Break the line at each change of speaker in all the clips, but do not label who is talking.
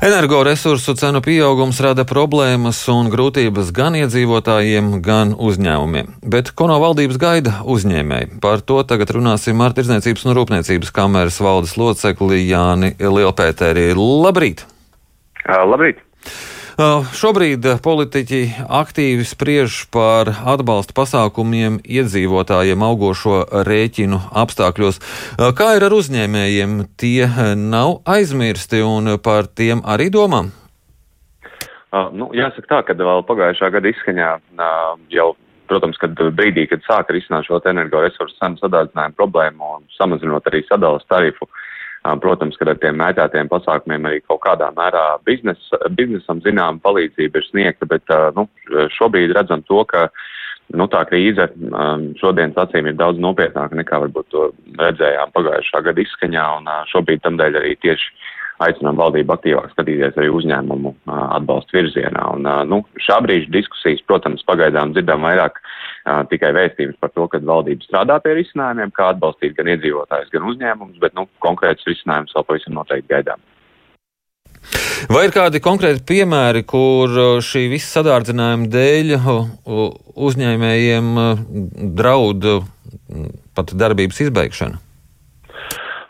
Energoresursu cenu pieaugums rada problēmas un grūtības gan iedzīvotājiem, gan uzņēmumiem. Bet ko no valdības gaida uzņēmēji? Par to tagad runāsim ar Tirzniecības un Rūpniecības kameras valdes locekli Jāni Lielpēteri. Labrīt!
Labrīt!
Šobrīd politiķi aktīvi spriež par atbalsta pasākumiem iedzīvotājiem augošo rēķinu apstākļos. Kā ir ar uzņēmējiem? Tie nav aizmirsti un par tiem arī domā?
Uh, nu, jāsaka tā, ka vēl pagājušā gada izskaņā uh, jau, protams, kad brīdī, kad sāka risināt šo energoresursu cenu sadārdzinājumu problēmu un samazinot arī sadalas tarifu, Protams, ka ar tiem mētātiem pasākumiem arī kaut kādā mērā biznes, biznesam zinām palīdzība ir sniegta, bet nu, šobrīd redzam to, ka nu, tā krīze šodienas acīm ir daudz nopietnāka nekā varbūt to redzējām pagājušā gada izskaņā, un šobrīd tamdēļ arī tieši aicinām valdību aktīvāk skatīties arī uzņēmumu atbalstu virzienā. Un, nu, šā brīža diskusijas, protams, pagaidām dzirdam vairāk tikai vēstījums par to, ka valdība strādā pie risinājumiem, kā atbalstīt gan iedzīvotājus, gan uzņēmumus, bet nu, konkrēts risinājums vēl pavisam noteikti gaidām.
Vai ir kādi konkrēti piemēri, kur šī visa sadārdzinājuma dēļ uzņēmējiem draud pat darbības izbeigšana?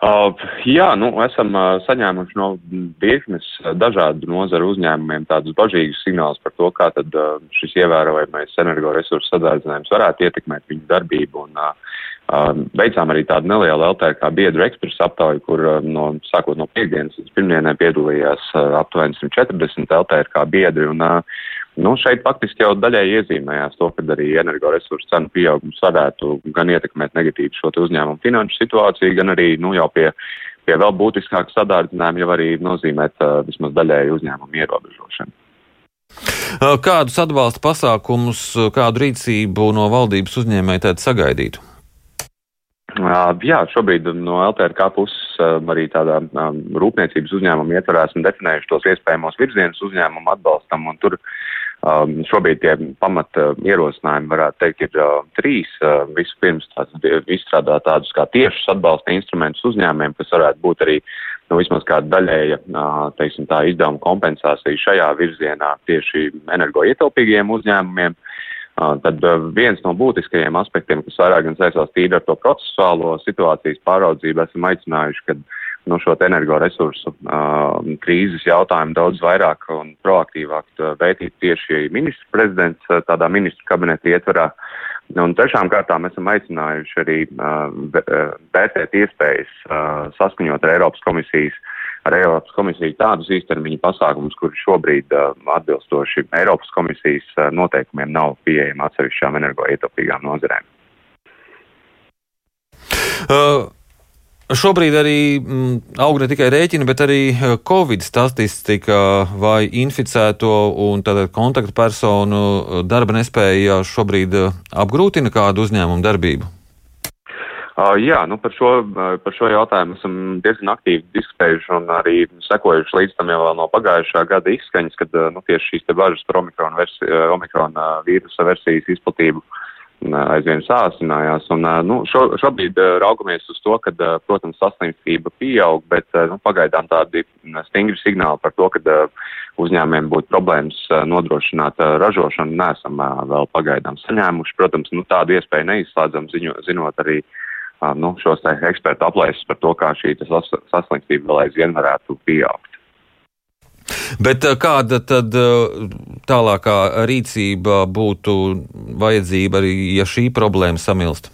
Uh, jā, nu, esam uh, saņēmuši no virknes dažādu nozaru uzņēmumiem tādus bažīgus signālus par to, kā tad uh, šis ievērojamais energoresursu sadārdzinājums varētu ietekmēt viņu darbību. Un, uh, uh, veicām arī tādu nelielu LTK biedru ekspresu aptauju, kur uh, no, sākot no piekdienas līdz pirmdienai piedalījās uh, aptuveni 140 LTK biedri. Un, uh, Nu, šeit faktiski jau daļai iezīmējās to, ka arī energoresursu cenu pieaugums varētu gan ietekmēt negatīvi šo uzņēmumu finanšu situāciju, gan arī nu, jau pie, pie vēl būtiskāka sadārdzinājuma jau arī nozīmēt uh, vismaz daļēju uzņēmumu ierobežošanu.
Kādus atbalsta pasākumus, kādu rīcību no valdības uzņēmēji tādu sagaidītu?
Jā, šobrīd no LTRK puses arī tādā rūpniecības uzņēmuma ietvarā esam definējuši tos iespējamos virzienus uzņēmumu atbalstam, un tur uh, Um, šobrīd tie pamata ierosinājumi, varētu teikt, ir uh, trīs. Uh, vispirms izstrādāt tādus kā tiešus atbalsta instrumentus uzņēmumiem, kas varētu būt arī nu, vismaz kāda daļēja, uh, teiksim, tā izdevuma kompensācija šajā virzienā tieši energoietilpīgiem uzņēmumiem. Uh, tad uh, viens no būtiskajiem aspektiem, kas vairāk gan saistās tīri ar to procesuālo situācijas pāraudzību, esam aicinājuši, ka nu, šo energoresursu uh, krīzes jautājumu daudz vairāk un proaktīvāk vērtīt tieši ministrs prezidents uh, tādā ministru kabineta ietvarā. Un trešām kārtām esam aicinājuši arī uh, vērtēt iespējas uh, saskaņot ar Eiropas komisijas, ar Eiropas komisiju tādus īstermiņa pasākumus, kuri šobrīd uh, atbilstoši Eiropas komisijas uh, noteikumiem nav pieejami atsevišķām energoietaupīgām nozarēm.
Uh. Šobrīd arī m, mm, aug ne tikai rēķini, bet arī eh, Covid statistika vai inficēto un kontaktpersonu eh, darba nespēja šobrīd eh, apgrūtina kādu uzņēmumu darbību.
Jā, nu par šo, par šo jautājumu esam diezgan aktīvi diskutējuši un arī sekojuši līdz tam jau no pagājušā gada izskaņas, kad nu, tieši šīs bažas par Omikron, versi, Omikron vīrusa versijas izplatību uh, aizvien sāsinājās. Un, nu, šo, šobrīd raugamies uz to, ka, protams, saslimstība pieaug, bet nu, pagaidām tādi stingri signāli par to, ka uzņēmējiem būtu problēmas nodrošināt ražošanu, nesam vēl pagaidām saņēmuši. Protams, nu, tādu iespēju neizslēdzam, ziņo, zinot arī nu, šos ekspertu aplēses par to, kā šī saslimstība vēl aizvien varētu pieaugt.
Bet kāda tad tālākā rīcība būtu vajadzība arī, ja šī problēma samilst?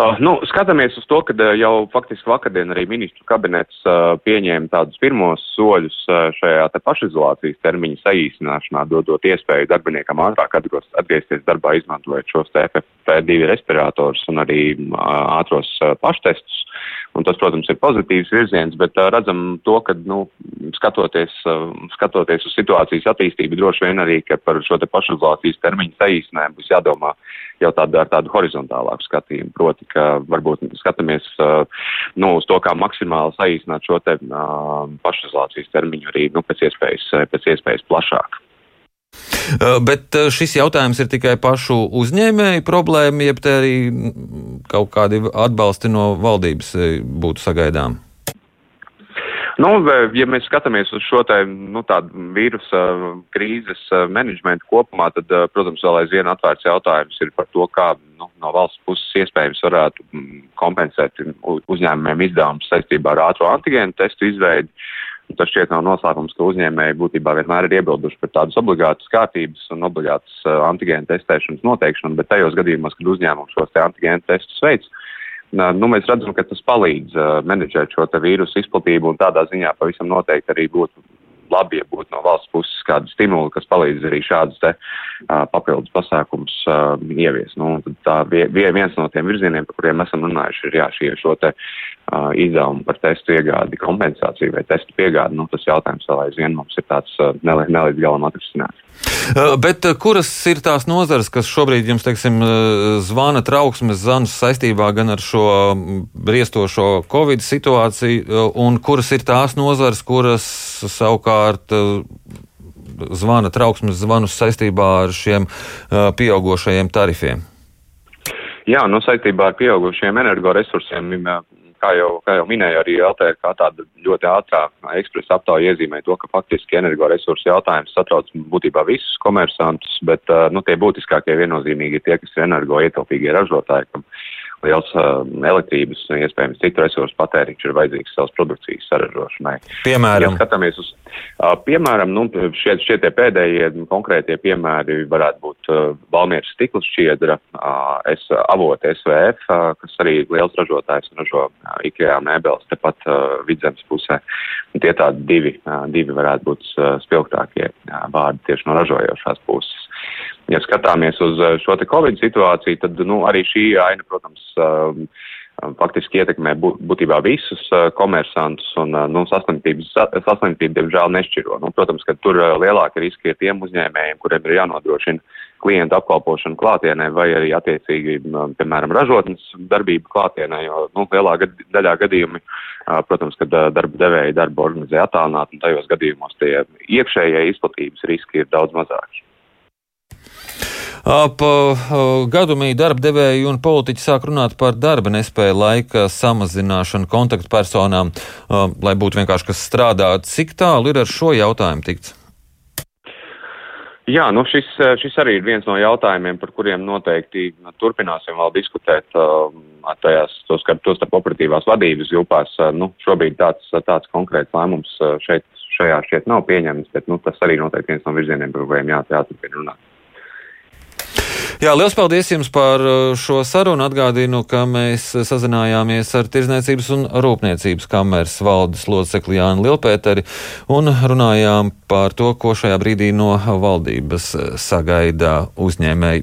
Uh, nu, skatāmies uz to, ka uh, jau faktiski vakardien arī ministru kabinets uh, pieņēma tādus pirmos soļus uh, šajā te pašizolācijas termiņa saīsināšanā, dodot iespēju darbiniekam ātrāk atgriezties darbā, izmantojot šos FFP2 respiratorus un arī uh, ātros uh, paštestus. Un tas, protams, ir pozitīvs virziens, bet redzam to, ka, nu, skatoties, skatoties uz situācijas attīstību, droši vien arī, ka par šo te pašizolācijas termiņu saīsinājumu būs jādomā jau tādu, ar tādu horizontālāku skatījumu. Proti, ka varbūt skatāmies nu, uz to, kā maksimāli saīsināt šo te pašizolācijas termiņu arī nu, pēc, iespējas, pēc iespējas plašāk.
Bet šis jautājums ir tikai pašu uzņēmēju problēma, jeb arī kaut kādi atbalsti no valdības būtu sagaidām?
Nu, ja mēs skatāmies uz šo te, nu, tādu vīrusa krīzes menedžmentu kopumā, tad, protams, vēl aizvien atvērts jautājums ir par to, kā nu, no valsts puses iespējams varētu mm, kompensēt uzņēmumiem izdevumus saistībā ar ātro antigēnu testu izveidi. Tas šķiet nav noslēpums, ka uzņēmēji būtībā vienmēr ir iebilduši par tādas obligātas kārtības un obligātas uh, antigēnu testēšanas noteikšanu, bet tajos gadījumos, kad uzņēmums šos te antigēnu testus veids, Nu, mēs redzam, ka tas palīdz uh, menedžēt šo vīrusu izplatību, un tādā ziņā pavisam noteikti arī būtu labi, ja būtu no valsts puses kāda stimula, kas palīdz arī šādus te, papildus pasākums ievies. Nu, tā vie, viens no tiem virzieniem, par kuriem esam runājuši, ir jā, šie šo te izdevumu par testu iegādi, kompensāciju vai testu piegādi. Nu, tas jautājums vēl aizvien mums ir tāds nelīdz galam atrisināts.
Bet kuras ir tās nozares, kas šobrīd jums, teiksim, zvana trauksmes zvanus saistībā gan ar šo briestošo Covid situāciju, un kuras ir tās nozares, kuras savukārt zvana trauksmes zvanus saistībā ar šiem pieaugušajiem tarifiem?
Jā, nu saistībā ar pieaugušiem energoresursiem kā jau, kā jau minēju, arī LTK tāda ļoti ātrā ekspresa aptauja iezīmē to, ka faktiski energoresursu jautājums satrauc būtībā visus komersantus, bet nu, tie būtiskākie viennozīmīgi ir tie, kas ir energo ietilpīgie ražotāji, kam liels uh, elektrības un iespējams citu resursu patēriņš ir vajadzīgs savas produkcijas saražošanai.
Piemēram,
ja skatāmies uz, uh, piemēram, nu, šie, šie tie pēdējie konkrētie piemēri varētu būt uh, Balmieras stikla šķiedra, uh, es, avota SVF, uh, kas arī liels ražotājs ražo uh, IKEA mēbeles tepat uh, vidzemes pusē. Un tie tādi divi, uh, divi varētu būt uh, spilgtākie uh, vārdi tieši no ražojošās puses. Ja skatāmies uz eh, šo te Covid situāciju, tad nu, arī šī aina, protams, um, faktiski ietekmē būtībā visus uh, komersantus un nu, saslimtību, diemžēl, nešķiro. Nu, protams, ka tur lielāka riska ir tiem uzņēmējiem, kuriem ir jānodrošina klientu apkalpošana klātienē vai arī attiecīgi, piemēram, ražotnes darbība klātienē, jo nu, lielā gad, daļā gadījumi, protams, kad darba devēja darbu organizē attālināt, un tajos gadījumos tie iekšējie izplatības riski ir daudz mazāki.
Ap gadumī darba devēji un politiķi sāk runāt par darba nespēju laika samazināšanu kontaktpersonām, lai būtu vienkārši kas strādā. Cik tālu ir ar šo jautājumu tikts?
Jā, nu šis, šis arī ir viens no jautājumiem, par kuriem noteikti nu, turpināsim vēl diskutēt tajās, tos, tos starp operatīvās vadības grupās. Nu, šobrīd tāds, tāds konkrēts lēmums šeit, šajā šķiet nav pieņemts, bet nu, tas arī noteikti viens no virzieniem, par kuriem jā, jāturpina runāt.
Jā, liels paldies jums par uh, šo sarunu. Atgādinu, ka mēs sazinājāmies ar Tirzniecības un Rūpniecības kameras valdes locekli Jānu Lielpēteri un runājām par to, ko šajā brīdī no valdības sagaida uzņēmēji.